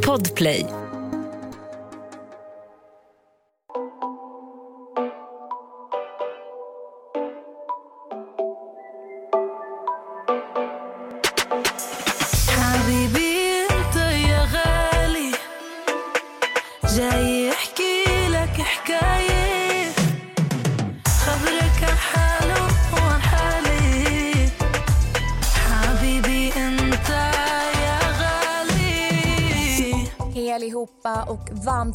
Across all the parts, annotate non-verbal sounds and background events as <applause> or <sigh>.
Podplay.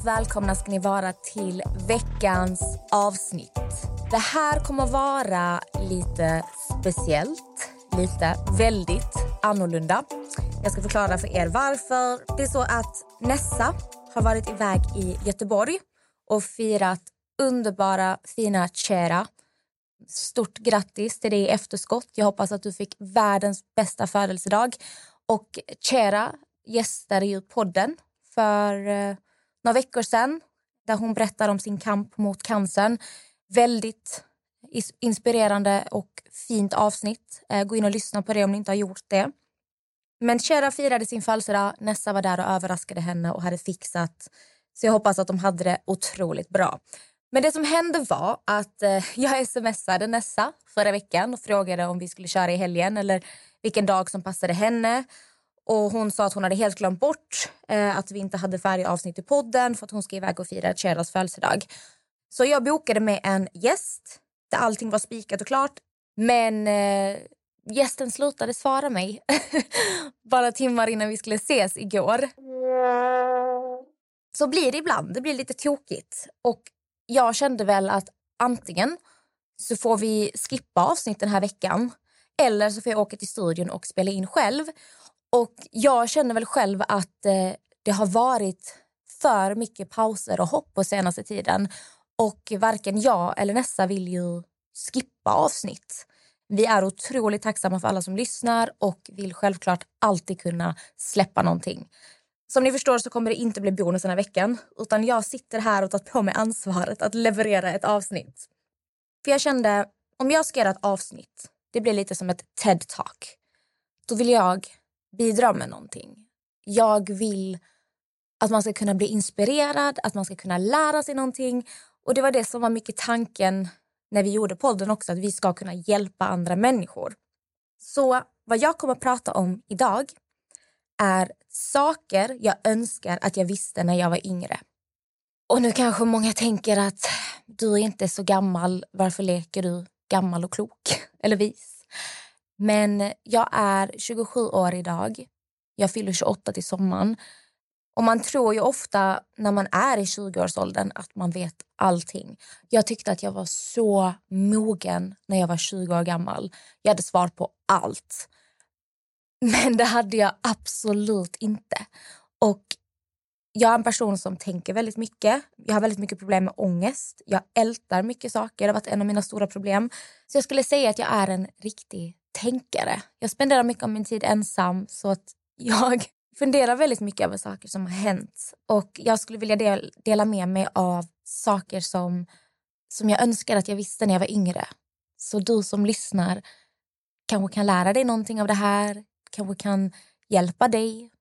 Välkomna ska ni vara till veckans avsnitt. Det här kommer vara lite speciellt, lite väldigt annorlunda. Jag ska förklara för er varför. Det är så att Nessa har varit iväg i Göteborg och firat underbara, fina Chera. Stort grattis till dig i efterskott. Jag hoppas att du fick världens bästa födelsedag. Och Chera gästade ju podden för eh, några veckor sedan där hon berättar om sin kamp mot cancern. Väldigt inspirerande och fint avsnitt. Eh, gå in och lyssna på det om ni inte har gjort det. Men Chera firade sin födelsedag. Nessa var där och överraskade henne och hade fixat. Så jag hoppas att de hade det otroligt bra. Men det som hände var att eh, jag smsade Nessa förra veckan och frågade om vi skulle köra i helgen eller vilken dag som passade henne. Och Hon sa att hon hade helt glömt bort eh, att vi inte hade färdiga avsnitt i podden för att hon ska iväg och fira Cheras födelsedag. Så jag bokade med en gäst där allting var spikat och klart. Men eh, gästen slutade svara mig <laughs> bara timmar innan vi skulle ses igår. Så blir det ibland. Det blir lite tokigt. Och jag kände väl att antingen så får vi skippa avsnitt den här veckan eller så får jag åka till studion och spela in själv. Och jag känner väl själv att eh, det har varit för mycket pauser och hopp på senaste tiden. Och varken jag eller Nessa vill ju skippa avsnitt. Vi är otroligt tacksamma för alla som lyssnar och vill självklart alltid kunna släppa någonting. Som ni förstår så kommer det inte bli bonus den här veckan utan jag sitter här och tar på mig ansvaret att leverera ett avsnitt. För jag kände, om jag ska göra ett avsnitt, det blir lite som ett TED-talk. Då vill jag bidra med någonting. Jag vill att man ska kunna bli inspirerad, att man ska kunna lära sig någonting. Och det var det som var mycket tanken när vi gjorde podden också, att vi ska kunna hjälpa andra människor. Så vad jag kommer att prata om idag är saker jag önskar att jag visste när jag var yngre. Och nu kanske många tänker att du är inte så gammal, varför leker du gammal och klok eller vis? Men jag är 27 år idag. Jag fyller 28 till sommaren. Och man tror ju ofta när man är i 20-årsåldern att man vet allting. Jag tyckte att jag var så mogen när jag var 20 år gammal. Jag hade svar på allt. Men det hade jag absolut inte. Och jag är en person som tänker väldigt mycket. Jag har väldigt mycket problem med ångest. Jag ältar mycket saker. Det har varit en av mina stora problem. Så jag skulle säga att jag är en riktig tänkare. Jag spenderar mycket av min tid ensam så att jag <laughs> funderar väldigt mycket över saker som har hänt. Och jag skulle vilja del, dela med mig av saker som, som jag önskar att jag visste när jag var yngre. Så du som lyssnar kanske kan lära dig någonting av det här. Kanske kan hjälpa dig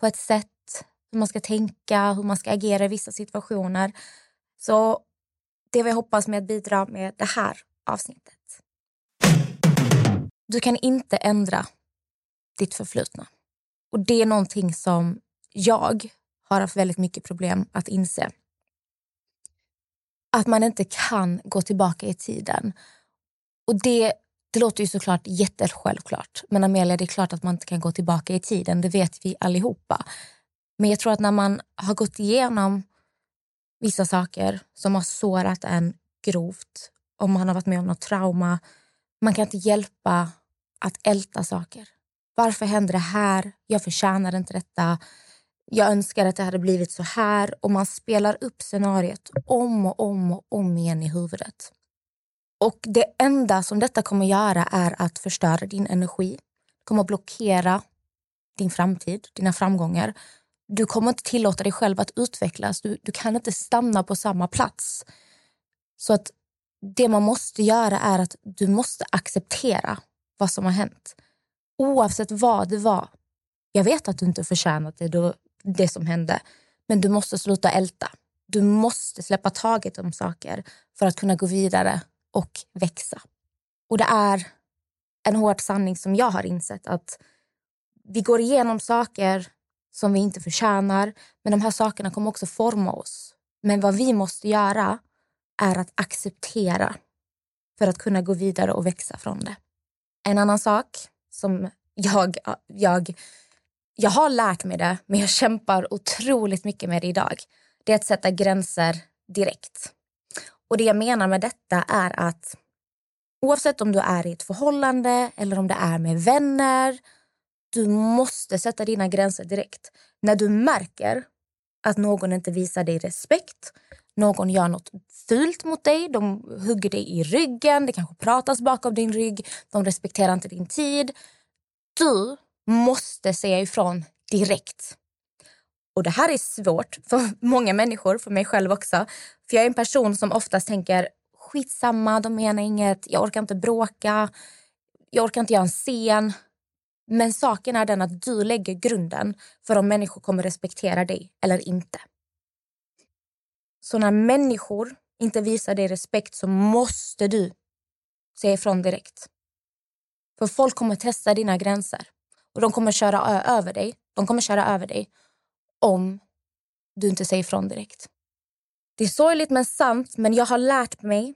på ett sätt. Hur man ska tänka, hur man ska agera i vissa situationer. Så det är vad jag hoppas med att bidra med det här avsnittet. Du kan inte ändra ditt förflutna. Och det är någonting som jag har haft väldigt mycket problem att inse. Att man inte kan gå tillbaka i tiden. Och det, det låter ju såklart jättesjälvklart. Men Amelia, det är klart att man inte kan gå tillbaka i tiden. Det vet vi allihopa. Men jag tror att när man har gått igenom vissa saker som har sårat en grovt, om man har varit med om något trauma, man kan inte hjälpa att älta saker. Varför hände det här? Jag förtjänar inte detta. Jag önskar att det hade blivit så här. Och man spelar upp scenariot om och om och om igen i huvudet. Och det enda som detta kommer göra är att förstöra din energi. Det kommer blockera din framtid, dina framgångar. Du kommer inte tillåta dig själv att utvecklas. Du, du kan inte stanna på samma plats. Så att det man måste göra är att du måste acceptera vad som har hänt. Oavsett vad det var. Jag vet att du inte förtjänat det, då- det som hände. Men du måste sluta älta. Du måste släppa taget om saker för att kunna gå vidare och växa. Och det är en hård sanning som jag har insett att vi går igenom saker som vi inte förtjänar men de här sakerna kommer också forma oss. Men vad vi måste göra är att acceptera för att kunna gå vidare och växa från det. En annan sak som jag, jag, jag har lärt mig det, men jag kämpar otroligt mycket med det idag. Det är att sätta gränser direkt. Och det jag menar med detta är att oavsett om du är i ett förhållande eller om det är med vänner, du måste sätta dina gränser direkt. När du märker att någon inte visar dig respekt, någon gör något fult mot dig, de hugger dig i ryggen, det kanske pratas bakom din rygg, de respekterar inte din tid. Du måste säga ifrån direkt. Och det här är svårt för många människor, för mig själv också. För jag är en person som oftast tänker skitsamma, de menar inget, jag orkar inte bråka, jag orkar inte göra en scen. Men saken är den att du lägger grunden för om människor kommer respektera dig eller inte. Så när människor inte visar dig respekt så måste du säga ifrån direkt. För folk kommer testa dina gränser och de kommer köra över dig. De kommer köra över dig om du inte säger ifrån direkt. Det är sorgligt men sant, men jag har lärt mig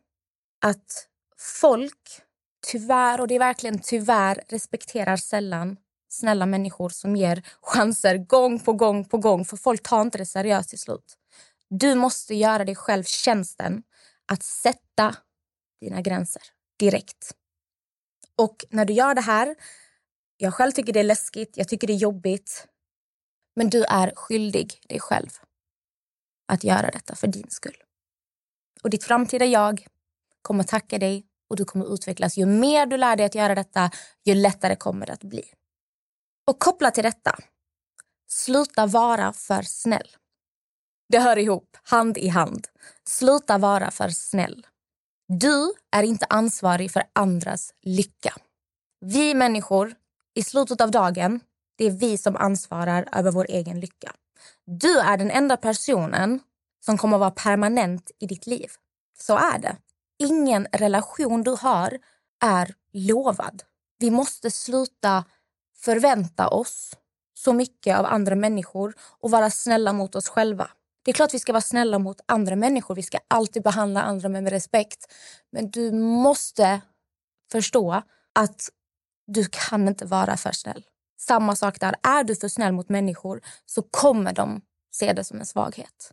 att folk tyvärr, och det är verkligen tyvärr, respekterar sällan snälla människor som ger chanser gång på gång på gång för folk tar inte det seriöst till slut. Du måste göra dig själv tjänsten att sätta dina gränser direkt. Och när du gör det här, jag själv tycker det är läskigt, jag tycker det är jobbigt, men du är skyldig dig själv att göra detta för din skull. Och ditt framtida jag kommer tacka dig och du kommer utvecklas. Ju mer du lär dig att göra detta, ju lättare kommer det att bli. Och kopplat till detta, sluta vara för snäll. Det hör ihop, hand i hand. Sluta vara för snäll. Du är inte ansvarig för andras lycka. Vi människor, i slutet av dagen, det är vi som ansvarar över vår egen lycka. Du är den enda personen som kommer att vara permanent i ditt liv. Så är det. Ingen relation du har är lovad. Vi måste sluta förvänta oss så mycket av andra människor och vara snälla mot oss själva. Det är klart vi ska vara snälla mot andra människor. Vi ska alltid behandla andra med respekt. Men du måste förstå att du kan inte vara för snäll. Samma sak där. Är du för snäll mot människor så kommer de se det som en svaghet.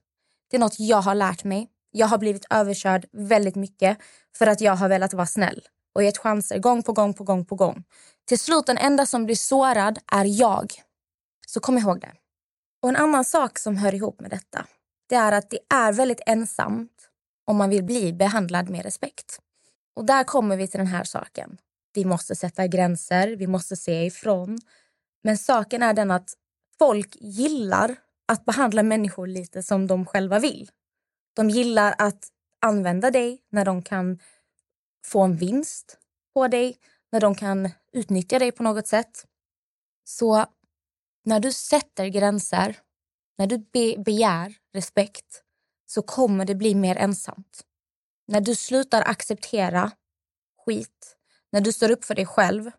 Det är något jag har lärt mig. Jag har blivit överkörd väldigt mycket för att jag har velat vara snäll och gett chanser gång på gång på gång på gång. Till slut den enda som blir sårad är jag. Så kom ihåg det. Och en annan sak som hör ihop med detta det är att det är väldigt ensamt om man vill bli behandlad med respekt. Och där kommer vi till den här saken. Vi måste sätta gränser, vi måste se ifrån. Men saken är den att folk gillar att behandla människor lite som de själva vill. De gillar att använda dig när de kan få en vinst på dig, när de kan utnyttja dig på något sätt. Så när du sätter gränser, när du be begär respekt så kommer det bli mer ensamt. När du slutar acceptera skit, när du står upp för dig själv,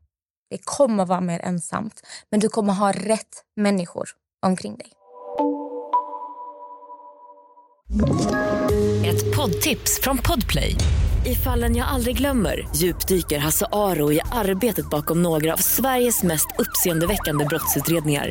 det kommer vara mer ensamt. Men du kommer ha rätt människor omkring dig. Ett poddtips från Podplay. I fallen jag aldrig glömmer djupdyker Hasse Aro i arbetet bakom några av Sveriges mest uppseendeväckande brottsutredningar.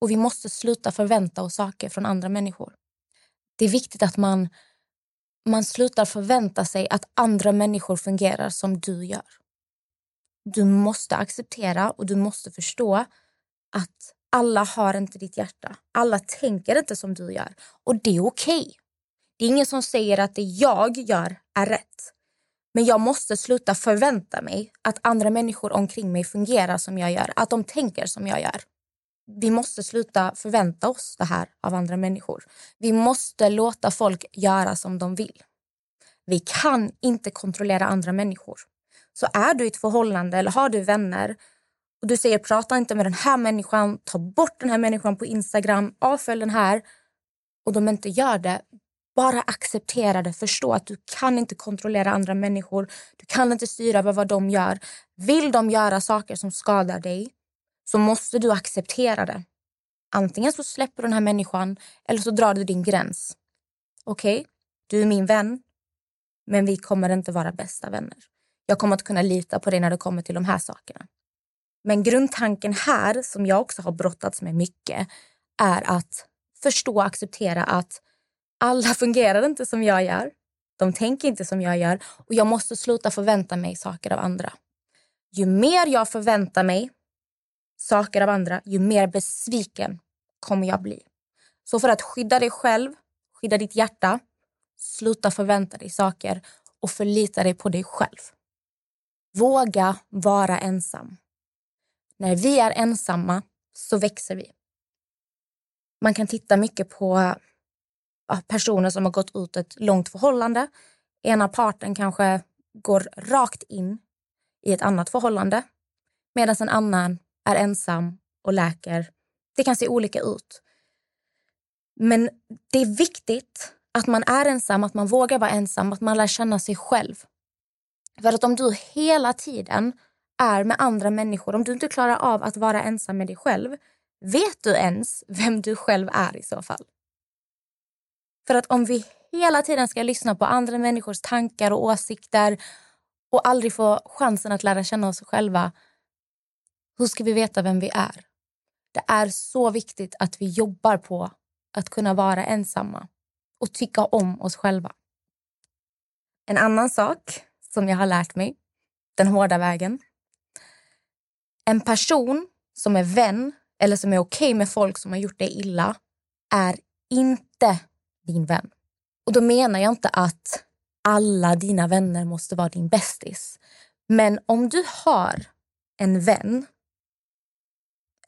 Och vi måste sluta förvänta oss saker från andra människor. Det är viktigt att man, man slutar förvänta sig att andra människor fungerar som du gör. Du måste acceptera och du måste förstå att Alla har inte ditt hjärta. Alla tänker inte som du gör. Och det är okej. Det är ingen som säger att det jag gör är rätt. Men jag måste sluta förvänta mig att andra människor omkring mig fungerar som jag gör. Att de tänker som jag gör. Vi måste sluta förvänta oss det här av andra människor. Vi måste låta folk göra som de vill. Vi kan inte kontrollera andra människor. Så är du i ett förhållande eller har du vänner och du säger prata inte med den här människan, ta bort den här människan på Instagram, avfölj den här och de inte gör det, bara acceptera det. Förstå att du kan inte kontrollera andra människor. Du kan inte styra över vad de gör. Vill de göra saker som skadar dig så måste du acceptera det. Antingen så släpper du den här människan eller så drar du din gräns. Okej, okay? du är min vän, men vi kommer inte vara bästa vänner. Jag kommer inte kunna lita på dig när det kommer till de här sakerna. Men grundtanken här, som jag också har brottats med mycket, är att förstå och acceptera att alla <laughs> fungerar inte som jag gör. De tänker inte som jag gör och jag måste sluta förvänta mig saker av andra. Ju mer jag förväntar mig saker av andra, ju mer besviken kommer jag bli. Så för att skydda dig själv, skydda ditt hjärta, sluta förvänta dig saker och förlita dig på dig själv. Våga vara ensam. När vi är ensamma så växer vi. Man kan titta mycket på personer som har gått ut ett långt förhållande. Ena parten kanske går rakt in i ett annat förhållande medan en annan är ensam och läker. Det kan se olika ut. Men det är viktigt att man är ensam, att man vågar vara ensam, att man lär känna sig själv. För att om du hela tiden är med andra människor, om du inte klarar av att vara ensam med dig själv, vet du ens vem du själv är i så fall? För att om vi hela tiden ska lyssna på andra människors tankar och åsikter och aldrig få chansen att lära känna oss själva, hur ska vi veta vem vi är? Det är så viktigt att vi jobbar på att kunna vara ensamma och tycka om oss själva. En annan sak som jag har lärt mig, den hårda vägen. En person som är vän eller som är okej okay med folk som har gjort dig illa är inte din vän. Och då menar jag inte att alla dina vänner måste vara din bästis. Men om du har en vän,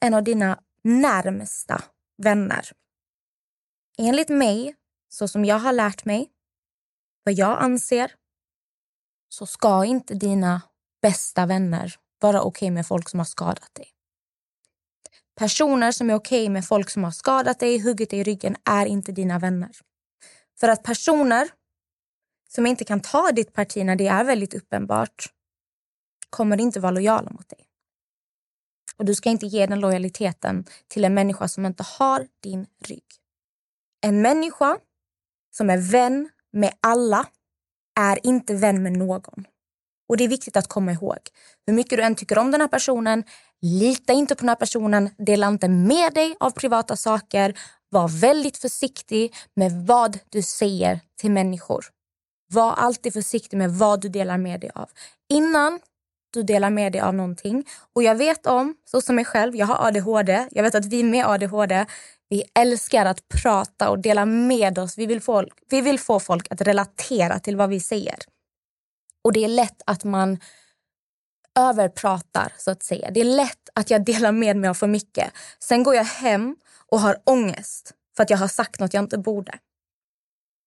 en av dina närmsta vänner. Enligt mig, så som jag har lärt mig, vad jag anser, så ska inte dina bästa vänner vara okej okay med folk som har skadat dig. Personer som är okej okay med folk som har skadat dig, huggit dig i ryggen, är inte dina vänner. För att personer som inte kan ta ditt parti när det är väldigt uppenbart kommer inte vara lojala mot dig. Och du ska inte ge den lojaliteten till en människa som inte har din rygg. En människa som är vän med alla är inte vän med någon. Och Det är viktigt att komma ihåg. Hur mycket du än tycker om den här personen, lita inte på den här personen. Dela inte med dig av privata saker. Var väldigt försiktig med vad du säger till människor. Var alltid försiktig med vad du delar med dig av. Innan du delar med dig av någonting. Och jag vet om, så som mig själv, jag har ADHD. Jag vet att vi med ADHD, vi älskar att prata och dela med oss. Vi vill, få, vi vill få folk att relatera till vad vi säger. Och det är lätt att man överpratar så att säga. Det är lätt att jag delar med mig av för mycket. Sen går jag hem och har ångest för att jag har sagt något jag inte borde.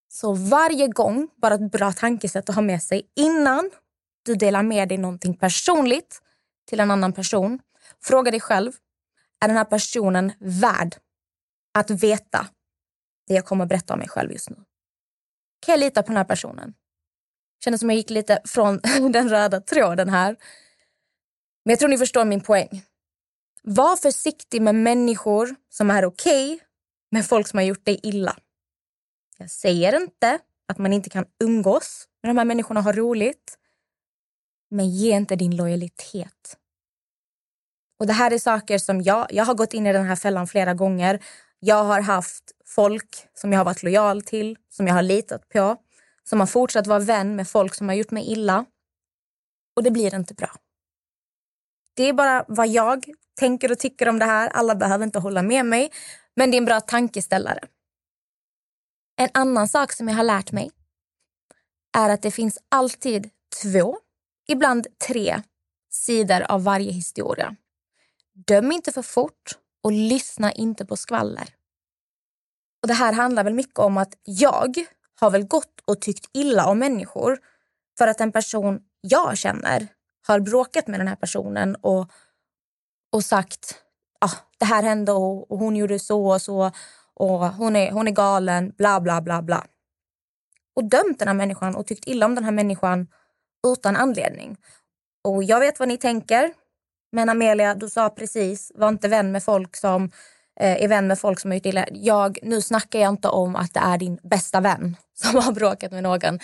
Så varje gång, bara ett bra tankesätt att ha med sig innan du delar med dig någonting personligt till en annan person. Fråga dig själv, är den här personen värd att veta det jag kommer att berätta om mig själv just nu? Kan jag lita på den här personen? Kändes som jag gick lite från <laughs> den röda tråden här. Men jag tror ni förstår min poäng. Var försiktig med människor som är okej okay med folk som har gjort dig illa. Jag säger inte att man inte kan umgås med de här människorna och ha roligt. Men ge inte din lojalitet. Och Det här är saker som jag, jag har gått in i den här fällan flera gånger. Jag har haft folk som jag har varit lojal till, som jag har litat på, som har fortsatt vara vän med folk som har gjort mig illa. Och det blir inte bra. Det är bara vad jag tänker och tycker om det här. Alla behöver inte hålla med mig, men det är en bra tankeställare. En annan sak som jag har lärt mig är att det finns alltid två, ibland tre sidor av varje historia. Döm inte för fort och lyssna inte på skvaller. Och Det här handlar väl mycket om att jag har väl gått och tyckt illa om människor för att en person jag känner har bråkat med den här personen och, och sagt ah, det här hände och, och hon gjorde så och så och hon är, hon är galen, bla bla bla bla. Och dömt den här människan och tyckt illa om den här människan utan anledning. Och jag vet vad ni tänker. Men Amelia, du sa precis, var inte vän med folk som eh, är vän med folk som har gjort illa. Jag, nu snackar jag inte om att det är din bästa vän <laughs> som har bråkat med någon.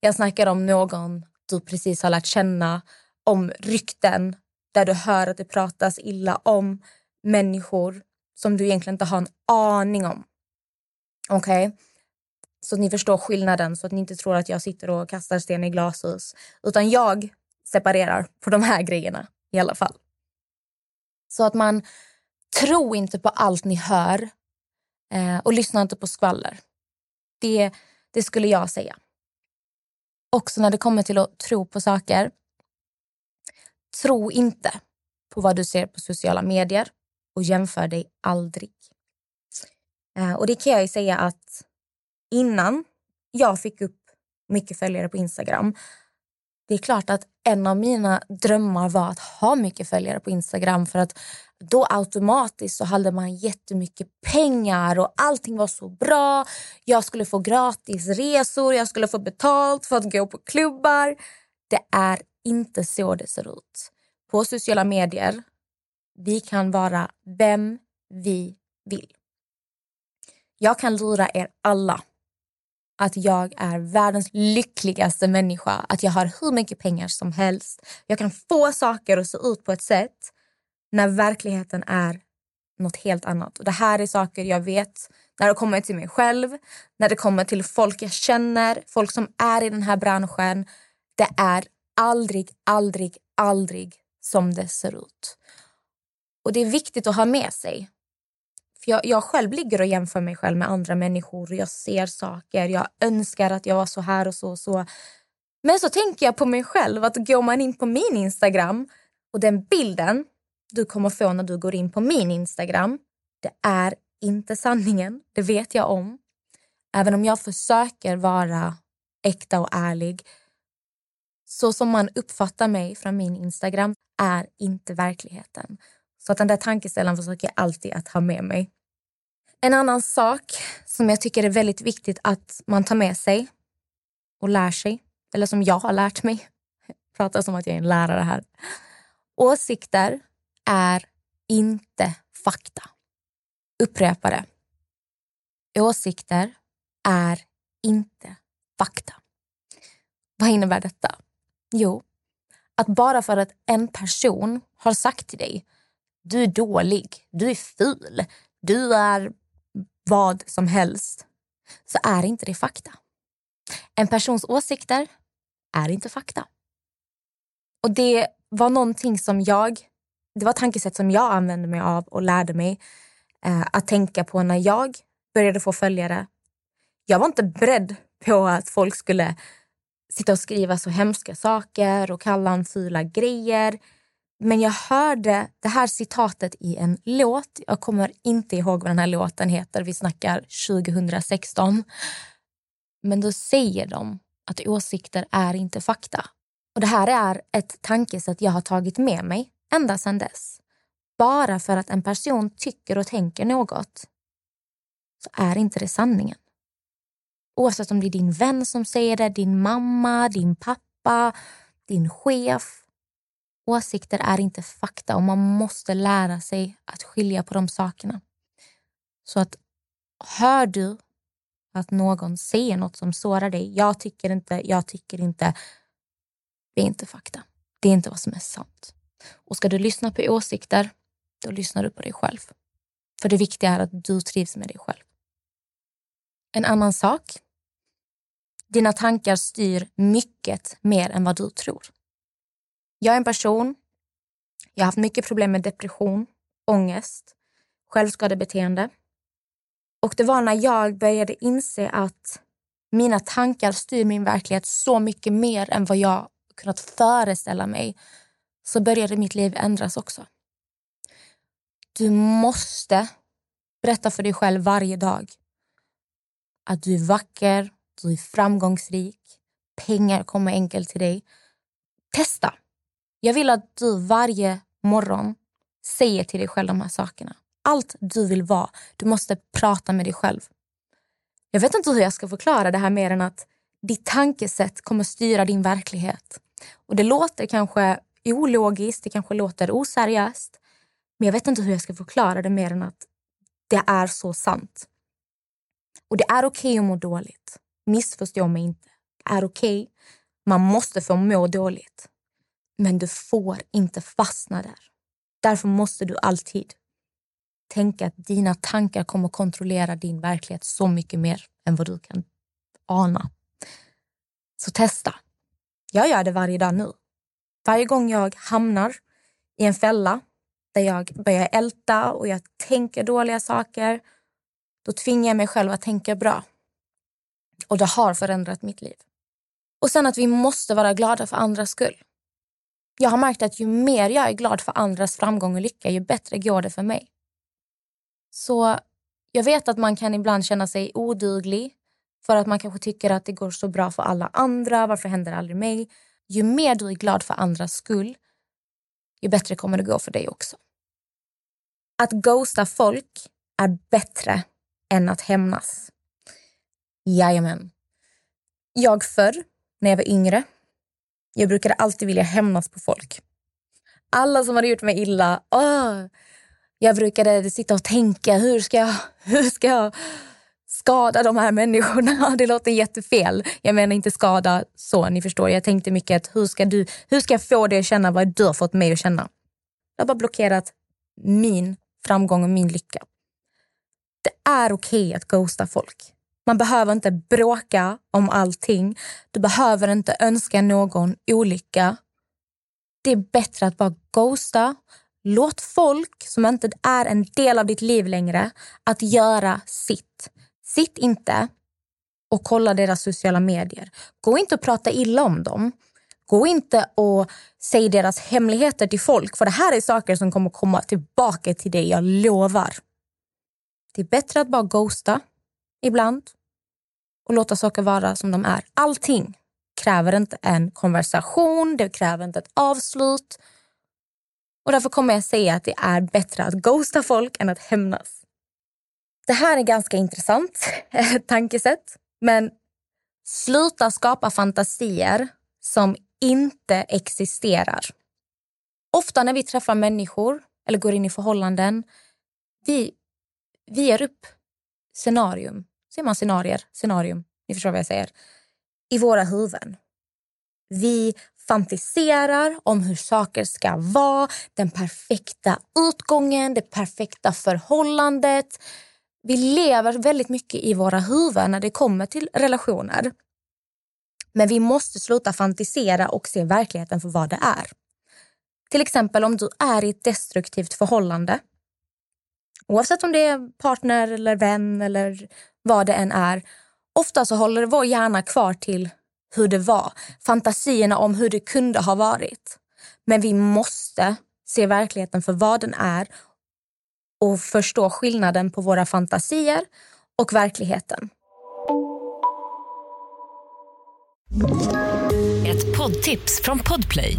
Jag snackar om någon du precis har lärt känna, om rykten där du hör att det pratas illa om människor som du egentligen inte har en aning om. Okej? Okay? Så att ni förstår skillnaden, så att ni inte tror att jag sitter och kastar sten i glashus. Utan jag separerar på de här grejerna i alla fall. Så att man tror inte på allt ni hör eh, och lyssna inte på skvaller. Det, det skulle jag säga. Också när det kommer till att tro på saker. Tro inte på vad du ser på sociala medier och jämför dig aldrig. Eh, och det kan jag ju säga att innan jag fick upp mycket följare på Instagram det är klart att en av mina drömmar var att ha mycket följare på Instagram för att då automatiskt så hade man jättemycket pengar och allting var så bra. Jag skulle få gratis resor, jag skulle få betalt för att gå på klubbar. Det är inte så det ser ut. På sociala medier, vi kan vara vem vi vill. Jag kan lura er alla att jag är världens lyckligaste människa. Att jag har hur mycket pengar som helst. Jag kan få saker att se ut på ett sätt när verkligheten är något helt annat. Och Det här är saker jag vet när det kommer till mig själv, när det kommer till folk jag känner, folk som är i den här branschen. Det är aldrig, aldrig, aldrig som det ser ut. Och det är viktigt att ha med sig. För jag, jag själv ligger och jämför mig själv med andra människor. Jag ser saker, jag önskar att jag var så här och så och så. Men så tänker jag på mig själv att går man in på min Instagram och den bilden du kommer få när du går in på min Instagram, det är inte sanningen. Det vet jag om. Även om jag försöker vara äkta och ärlig så som man uppfattar mig från min Instagram är inte verkligheten. Så att den där tankeställaren försöker jag alltid att ha med mig. En annan sak som jag tycker är väldigt viktigt att man tar med sig och lär sig, eller som jag har lärt mig, jag <laughs> pratar som att jag är en lärare här. Åsikter är inte fakta. Upprepa det. Åsikter är inte fakta. Vad innebär detta? Jo, att bara för att en person har sagt till dig du är dålig, du är ful, du är vad som helst, så är inte det fakta. En persons åsikter är inte fakta. Och det var någonting som jag, det var tankesätt som jag använde mig av och lärde mig eh, att tänka på när jag började få följare. Jag var inte beredd på att folk skulle sitta och skriva så hemska saker och kalla en fula grejer. Men jag hörde det här citatet i en låt. Jag kommer inte ihåg vad den här låten heter. Vi snackar 2016. Men då säger de att åsikter är inte fakta. Och Det här är ett tankesätt jag har tagit med mig ända sedan dess. Bara för att en person tycker och tänker något så är inte det sanningen. Oavsett om det är din vän som säger det, din mamma, din pappa, din chef Åsikter är inte fakta och man måste lära sig att skilja på de sakerna. Så att hör du att någon säger något som sårar dig, jag tycker inte, jag tycker inte, det är inte fakta. Det är inte vad som är sant. Och ska du lyssna på åsikter, då lyssnar du på dig själv. För det viktiga är att du trivs med dig själv. En annan sak. Dina tankar styr mycket mer än vad du tror. Jag är en person, Jag har haft mycket problem med depression, ångest, självskadebeteende. Och det var när jag började inse att mina tankar styr min verklighet så mycket mer än vad jag kunnat föreställa mig så började mitt liv ändras också. Du måste berätta för dig själv varje dag att du är vacker, du är framgångsrik, pengar kommer enkelt till dig. Testa. Jag vill att du varje morgon säger till dig själv de här sakerna. Allt du vill vara, du måste prata med dig själv. Jag vet inte hur jag ska förklara det här mer än att ditt tankesätt kommer styra din verklighet. Och Det låter kanske ologiskt, det kanske låter oseriöst. Men jag vet inte hur jag ska förklara det mer än att det är så sant. Och det är okej okay att må dåligt. Missförstå mig inte. Det är okej. Okay. Man måste få må dåligt. Men du får inte fastna där. Därför måste du alltid tänka att dina tankar kommer kontrollera din verklighet så mycket mer än vad du kan ana. Så testa. Jag gör det varje dag nu. Varje gång jag hamnar i en fälla där jag börjar älta och jag tänker dåliga saker, då tvingar jag mig själv att tänka bra. Och det har förändrat mitt liv. Och sen att vi måste vara glada för andras skull. Jag har märkt att ju mer jag är glad för andras framgång och lycka, ju bättre går det för mig. Så jag vet att man kan ibland känna sig oduglig för att man kanske tycker att det går så bra för alla andra. Varför händer det aldrig mig? Ju mer du är glad för andras skull, ju bättre kommer det gå för dig också. Att ghosta folk är bättre än att hämnas. Jajamän. Jag förr, när jag var yngre, jag brukade alltid vilja hämnas på folk. Alla som hade gjort mig illa, åh, jag brukade sitta och tänka, hur ska jag, <laughs> hur ska jag skada de här människorna? <laughs> Det låter jättefel. Jag menar inte skada så, ni förstår. Jag tänkte mycket att hur ska, du, hur ska jag få dig att känna vad du har fått mig att känna? Jag har bara blockerat min framgång och min lycka. Det är okej okay att ghosta folk. Man behöver inte bråka om allting. Du behöver inte önska någon olycka. Det är bättre att bara ghosta. Låt folk som inte är en del av ditt liv längre att göra sitt. Sitt inte och kolla deras sociala medier. Gå inte och prata illa om dem. Gå inte och säg deras hemligheter till folk för det här är saker som kommer komma tillbaka till dig, jag lovar. Det är bättre att bara ghosta ibland och låta saker vara som de är. Allting kräver inte en konversation, det kräver inte ett avslut. Och därför kommer jag säga att det är bättre att ghosta folk än att hämnas. Det här är ganska intressant <laughs> tankesätt. Men sluta skapa fantasier som inte existerar. Ofta när vi träffar människor eller går in i förhållanden, vi, vi ger upp scenarium. Ser man scenarier? Scenarium, ni förstår vad jag säger. I våra huvuden. Vi fantiserar om hur saker ska vara, den perfekta utgången, det perfekta förhållandet. Vi lever väldigt mycket i våra huvuden när det kommer till relationer. Men vi måste sluta fantisera och se verkligheten för vad det är. Till exempel om du är i ett destruktivt förhållande. Oavsett om det är partner eller vän eller vad det än är. Ofta så håller vår hjärna kvar till hur det var. Fantasierna om hur det kunde ha varit. Men vi måste se verkligheten för vad den är och förstå skillnaden på våra fantasier och verkligheten. Ett poddtips från Podplay.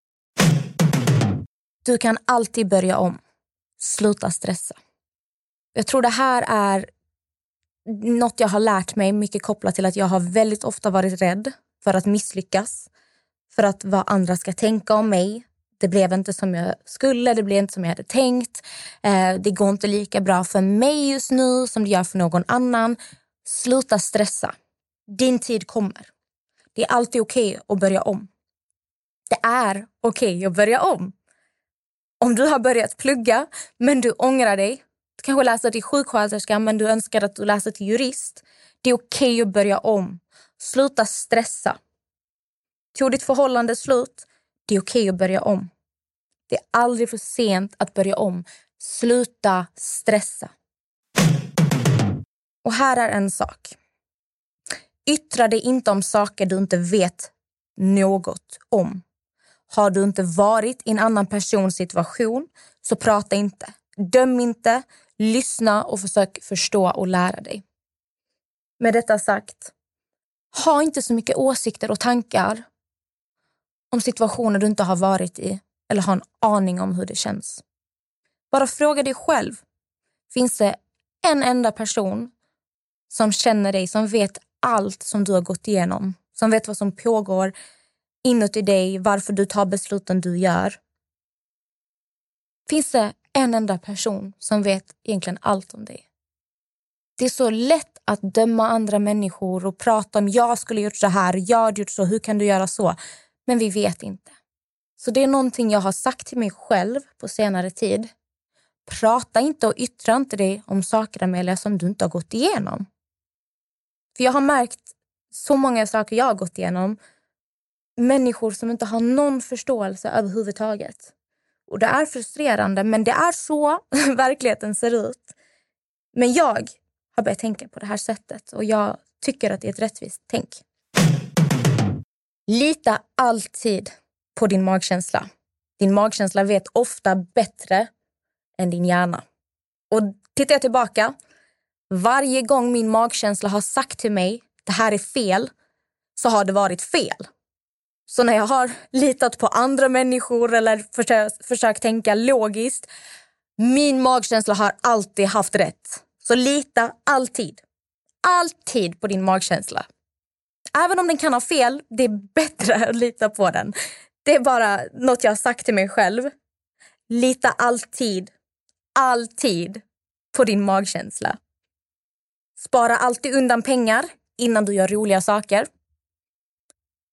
Du kan alltid börja om. Sluta stressa. Jag tror det här är något jag har lärt mig mycket kopplat till att jag har väldigt ofta varit rädd för att misslyckas. För att vad andra ska tänka om mig. det blev inte som jag skulle, det blev inte som jag hade tänkt. Eh, det går inte lika bra för mig just nu som det gör för någon annan. Sluta stressa. Din tid kommer. Det är alltid okej okay att börja om. Det är okej okay att börja om. Om du har börjat plugga men du ångrar dig, du kanske läser till sjuksköterska men du önskar att du läser till jurist. Det är okej okay att börja om. Sluta stressa. Tog ditt förhållande slut? Det är okej att börja om. Det är aldrig för sent att börja om. Sluta stressa. Och här är en sak. Yttra dig inte om saker du inte vet något om. Har du inte varit i en annan persons situation, så prata inte. Döm inte, lyssna och försök förstå och lära dig. Med detta sagt, ha inte så mycket åsikter och tankar om situationer du inte har varit i eller har en aning om hur det känns. Bara fråga dig själv. Finns det en enda person som känner dig, som vet allt som du har gått igenom, som vet vad som pågår inuti dig, varför du tar besluten du gör? Finns det en enda person som vet egentligen allt om dig? Det är så lätt att döma andra människor och prata om jag skulle gjort så här, jag hade gjort så, hur kan du göra så? Men vi vet inte. Så det är någonting jag har sagt till mig själv på senare tid. Prata inte och yttra inte dig om saker Amelia som du inte har gått igenom. För jag har märkt så många saker jag har gått igenom. Människor som inte har någon förståelse överhuvudtaget. Och det är frustrerande men det är så <laughs> verkligheten ser ut. Men jag har börjat tänka på det här sättet och jag tycker att det är ett rättvist tänk. Lita alltid på din magkänsla. Din magkänsla vet ofta bättre än din hjärna. Och tittar jag tillbaka, varje gång min magkänsla har sagt till mig det här är fel, så har det varit fel. Så när jag har litat på andra människor eller försökt, försökt tänka logiskt, min magkänsla har alltid haft rätt. Så lita alltid, alltid på din magkänsla. Även om den kan ha fel, det är bättre <laughs> att lita på den. Det är bara något jag har sagt till mig själv. Lita alltid, alltid på din magkänsla. Spara alltid undan pengar innan du gör roliga saker.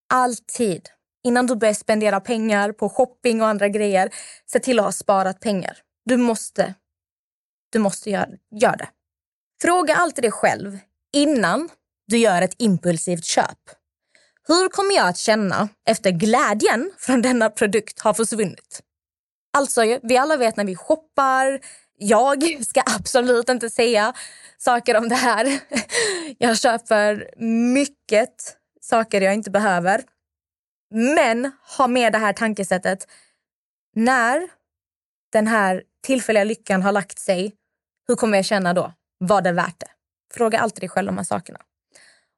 Alltid. Innan du börjar spendera pengar på shopping och andra grejer, se till att ha sparat pengar. Du måste, du måste göra, gör det. Fråga alltid dig själv innan du gör ett impulsivt köp. Hur kommer jag att känna efter glädjen från denna produkt har försvunnit? Alltså, vi alla vet när vi shoppar. Jag ska absolut inte säga saker om det här. Jag köper mycket saker jag inte behöver. Men ha med det här tankesättet. När den här tillfälliga lyckan har lagt sig, hur kommer jag känna då? Var det värt det? Fråga alltid dig själv de här sakerna.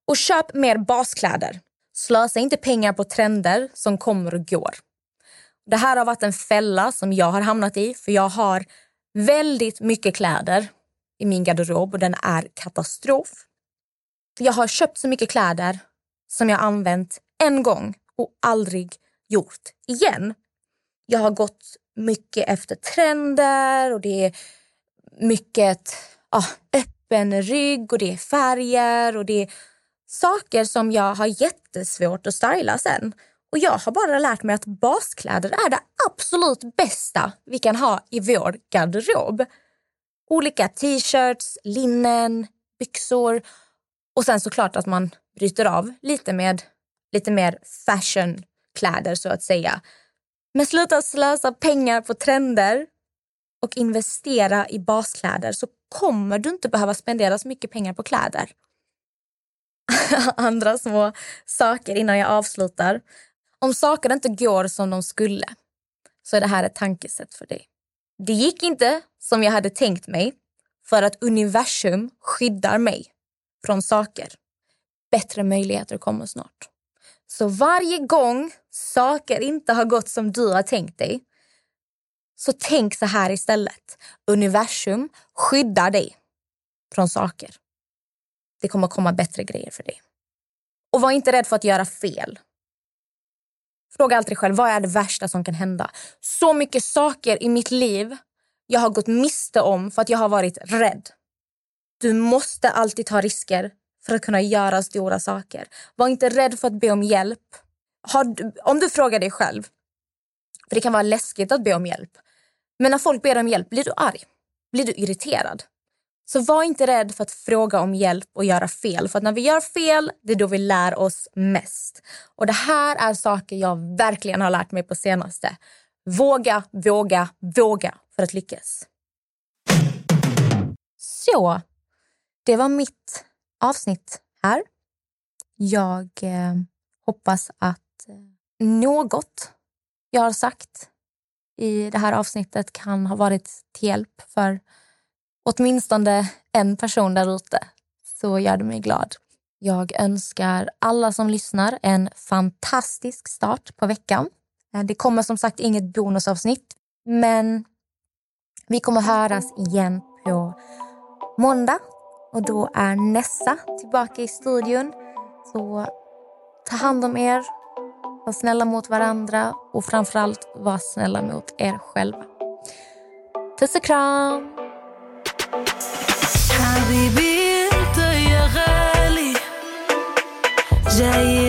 Och köp mer baskläder. Slösa inte pengar på trender som kommer och går. Det här har varit en fälla som jag har hamnat i för jag har väldigt mycket kläder i min garderob och den är katastrof. Jag har köpt så mycket kläder som jag använt en gång och aldrig gjort igen. Jag har gått mycket efter trender och det är mycket ah, öppen rygg och det är färger och det är saker som jag har jättesvårt att styla sen. Och jag har bara lärt mig att baskläder är det absolut bästa vi kan ha i vår garderob. Olika t-shirts, linnen, byxor och sen såklart att man bryter av lite med lite mer fashionkläder så att säga. Men sluta slösa pengar på trender och investera i baskläder så kommer du inte behöva spendera så mycket pengar på kläder. <laughs> andra små saker innan jag avslutar. Om saker inte går som de skulle så är det här ett tankesätt för dig. Det gick inte som jag hade tänkt mig för att universum skyddar mig från saker. Bättre möjligheter kommer snart. Så varje gång saker inte har gått som du har tänkt dig så tänk så här istället. Universum skyddar dig från saker. Det kommer komma bättre grejer för dig. Och var inte rädd för att göra fel. Fråga alltid dig själv, vad är det värsta som kan hända? Så mycket saker i mitt liv jag har gått miste om för att jag har varit rädd. Du måste alltid ta risker för att kunna göra stora saker. Var inte rädd för att be om hjälp. Har du, om du frågar dig själv, för det kan vara läskigt att be om hjälp. Men när folk ber om hjälp, blir du arg? Blir du irriterad? Så var inte rädd för att fråga om hjälp och göra fel. För att när vi gör fel, det är då vi lär oss mest. Och det här är saker jag verkligen har lärt mig på senaste. Våga, våga, våga för att lyckas. Så, det var mitt avsnitt här. Jag eh, hoppas att eh, något jag har sagt i det här avsnittet kan ha varit till hjälp för åtminstone en person där ute. Så gör det mig glad. Jag önskar alla som lyssnar en fantastisk start på veckan. Eh, det kommer som sagt inget bonusavsnitt, men vi kommer höras igen på måndag och då är Nessa tillbaka i studion. Så ta hand om er, var snälla mot varandra och framförallt var snälla mot er själva. Puss och kram! حبيبي انت يا غالي جاي